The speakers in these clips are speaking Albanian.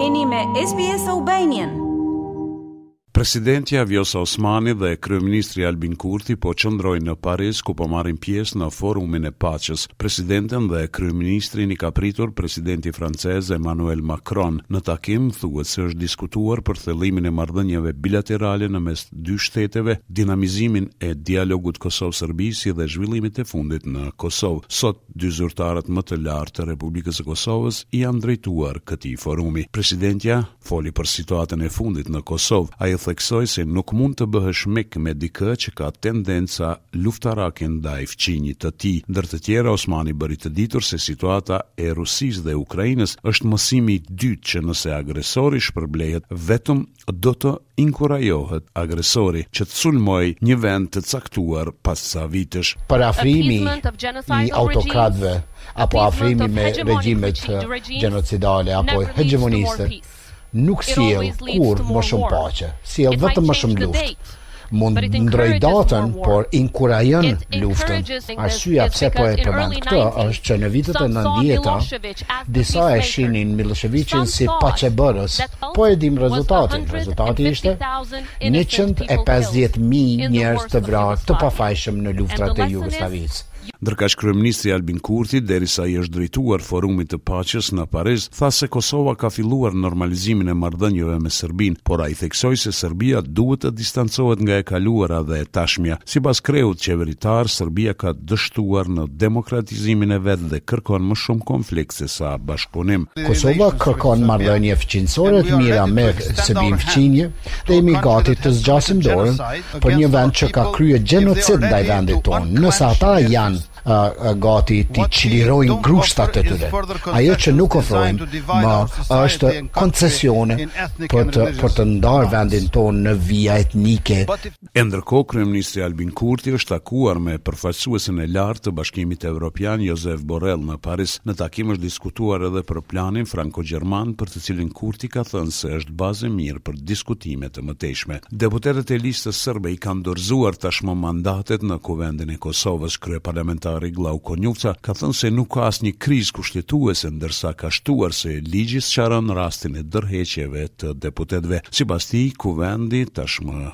Jeni me SBS Albanian. Presidentja Vjosa Osmani dhe kryeministri Albin Kurti po qëndrojnë në Paris ku po marrin pjesë në forumin e paqes. Presidenten dhe kryeministrin i ka pritur presidenti francez Emmanuel Macron. Në takim thuhet se është diskutuar për thellimin e marrëdhënieve bilaterale në mes dy shteteve, dinamizimin e dialogut Kosovë-Serbi si dhe zhvillimet e fundit në Kosovë. Sot Dy zyrtarët më të lartë të Republikës së Kosovës i janë drejtuar këtij forumi. Presidentja foli për situatën e fundit në Kosovë. Ajo theksoi se nuk mund të bëhesh mik me dikë që ka tendenca luftarake ndaj fqinjit të tij. Ndër të tjera, Osmani bëri të ditur se situata e Rusisë dhe Ukrainës është mësimi i dytë që nëse agresori shpërblehet vetëm do të inkurajohet agresori që të sulmojë një vend të caktuar pas ca vitesh. Përafrimi i autokratëve apo afrimi me regjimet gjenocidale apo hegjemoniste nuk sjell kurrë më shumë paqe, sjell vetëm më shumë luftë. mund të ndërrojë datën, por inkurajon luftën. Arsyeja pse po e përmend këtë është që në vitet e nëntëdhjeta disa e shihnin Millosheviçin si paqebërës. Po e dimë rezultatin. Rezultati ishte 150.000 njerëz të vrarë të pafajshëm në luftërat e Jugosllavisë. Ndërkaq kryeministri Albin Kurti, derisa i është drejtuar Forumit të Paqes në Paris, tha se Kosova ka filluar normalizimin e marrëdhënieve me Serbinë, por ai theksoi se Serbia duhet të distancohet nga e kaluara dhe e tashmja. Sipas kreut qeveritar, Serbia ka dështuar në demokratizimin e vet dhe kërkon më shumë konflikt se sa bashkëpunim. Kosova kërkon marrëdhënie fqinjësore të mira me Serbinë fqinje, dhe jemi gati të zgjasim dorën për një vend që ka kryer gjenocid ndaj vendit tonë, nëse ata janë gati t'i çlirojnë grushtat e tyre. Ajo që nuk ofrojmë më është koncesione për të, për të ndarë vendin tonë në vija etnike. E ndërkohë kryeministri Albin Kurti është takuar me përfaqësuesin e lartë të Bashkimit Evropian, Josep Borrell në Paris. Në takim është diskutuar edhe për planin franko-gjerman për të cilin Kurti ka thënë se është bazë e mirë për diskutime të mëtejshme. Deputetët e Listës Serbe i kanë dorëzuar tashmë mandatet në Kuvendin e Kosovës. Kryeparlamentari Glauk Konjufca ka thënë se nuk ka asnjë krizë kushtetuese ndërsa ka shtuar se ligji sqaron rastin e dorëheqjeve të deputetëve. Sipas tij, Kuvendi tashmë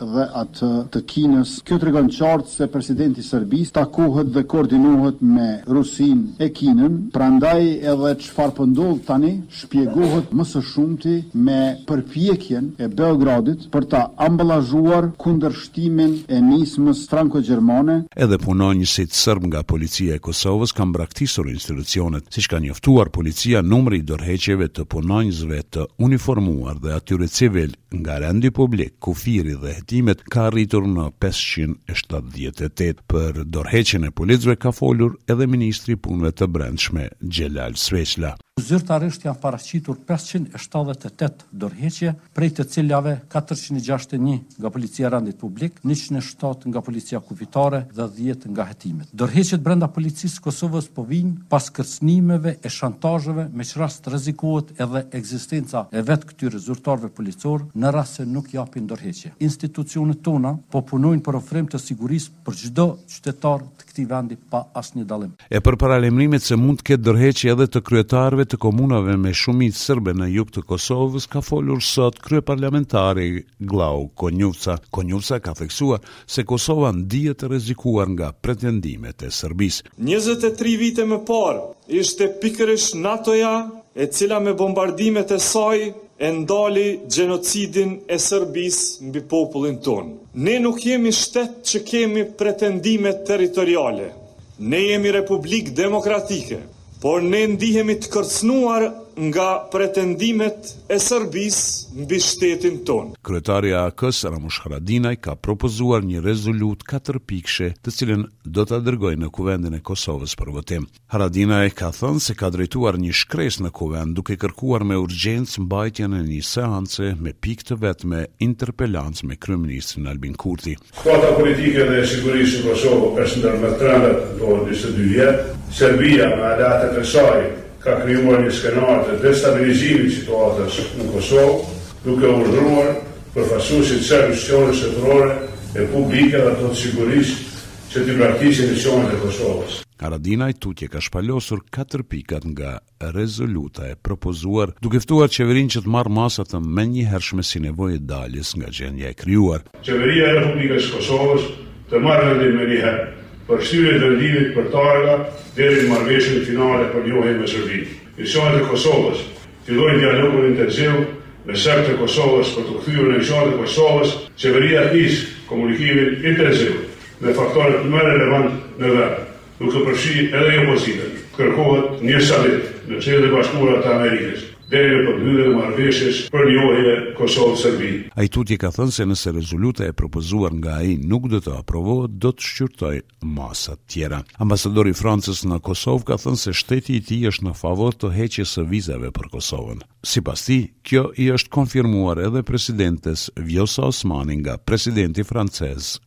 dhe atë të Kinës. Kjo tregon qartë se presidenti i Serbisë takohet dhe koordinohet me Rusinë e Kinën, prandaj edhe çfarë po ndodh tani shpjegohet më së shumti me përpjekjen e Beogradit për ta amballazhuar kundërshtimin e nismës franko-gjermane, Edhe punonjësit serbë nga Policia e Kosovës kanë braktisur institucionet. Siç ka njoftuar policia, numri i dorëheqjeve të punonjësve të uniformuar dhe atyre civilë, nga rendi publik, kufiri dhe hetimet ka arritur në pesëqind e shtatëdhjetë e tetë. Për dorëheqjen e policëve ka folur edhe ministri i Punëve të Brendshme, Xhelal Sveçla. Zyrtarisht janë paraqitur pesëqind e shtatëdhjetë e tetë dorëheqje, prej të cilave katërqind e gjashtëdhjetë e një nga Policia e Rendit Publik, njëqind e shtatë nga Policia Kufitare dhe dhjetë nga hetimet. Dorëheqjet brenda Policisë së Kosovës po vijnë pas kërcënimeve e shantazheve me ç'rast rrezikohet edhe ekzistenca e vetë këtyre zyrtarëve policorë në rast se nuk japin dorëheqje. Institucionet tona po punojnë për ofrim të sigurisë për çdo qytetar të këtij vendi pa asnjë dallim. E për paralajmërimet se mund të ketë dorëheqje edhe të kryetarëve të komunave me shumicë serbe në jug të Kosovës ka folur sot kryeparlamentari Glauk Konjufca. Konjufca ka theksuar se Kosova ndihet e rrezikuar nga pretendimet e Serbisë. Njëzet e tri vite më parë, ishte pikërisht NATO-ja e cila me bombardimet e saj e ndali gjenocidin e Serbisë mbi popullin tonë. Ne nuk jemi shtet që kemi pretendime territoriale. Ne jemi republikë demokratike. Por ne ndihemi të kërcënuar nga pretendimet e Serbisë mbi shtetin tonë. Kryetari i AAK-së, Ramush Haradinaj, ka propozuar një rezolutë katërpikëshe të cilën do ta dërgojë në Kuvendin e Kosovës për votim. Haradinaj ka thënë se ka drejtuar një shkresë në Kuvend duke kërkuar me urgjencë mbajtjen e një seance me pikë të vetme interpelancë me kryeministrin Albin Kurti. Situata politike dhe e sigurisë në Kosovë është ndër më të rëndat në këto njëzet e dy vjet. Serbia, me aleatët e saj, ka krijuar një skenar të destabilizimit të situatës në Kosovë, duke urdhëruar përfaqësuesit serbë të institucioneve shtetërore e publike dhe ato të sigurisë që t'i braktisin institucionet e Kosovës. Haradinaj tutje ka shpalosur katër pikat nga rezoluta e propozuar, duke ftuar qeverinë që të marrë masa të menjëhershme si nevojë e daljes nga gjendja e krijuar. Qeveria e Republikës së Kosovës të marrë vendim menjëherë për shtyrje të vendimit për targa deri në marrëveshjen finale për njohje me Serbinë. Institucionet e Kosovës të fillojnë dialogun intensiv me serbët e Kosovës për t'u kthyer në institucionet e Kosovës, Qeveria të nisë komunikimin intensiv me faktorët më relevantë në vend. Nuk të përfshijë edhe opozitën, kërkohet një samit në Shtetet e Bashkuara të Amerikës deri në përmbyllen e marrëveshjes për njohje Kosovë-Serbi. Ai tutje ka thënë se nëse rezoluta e propozuar nga ai nuk do të aprovohet do të shqyrtojë masat tjera. Ambasadori i Francës në Kosovë ka thënë se shteti i tij është në favor të heqjes së vizave për Kosovën. Sipas tij, kjo i është konfirmuar edhe presidentes Vjosa Osmani nga presidenti francez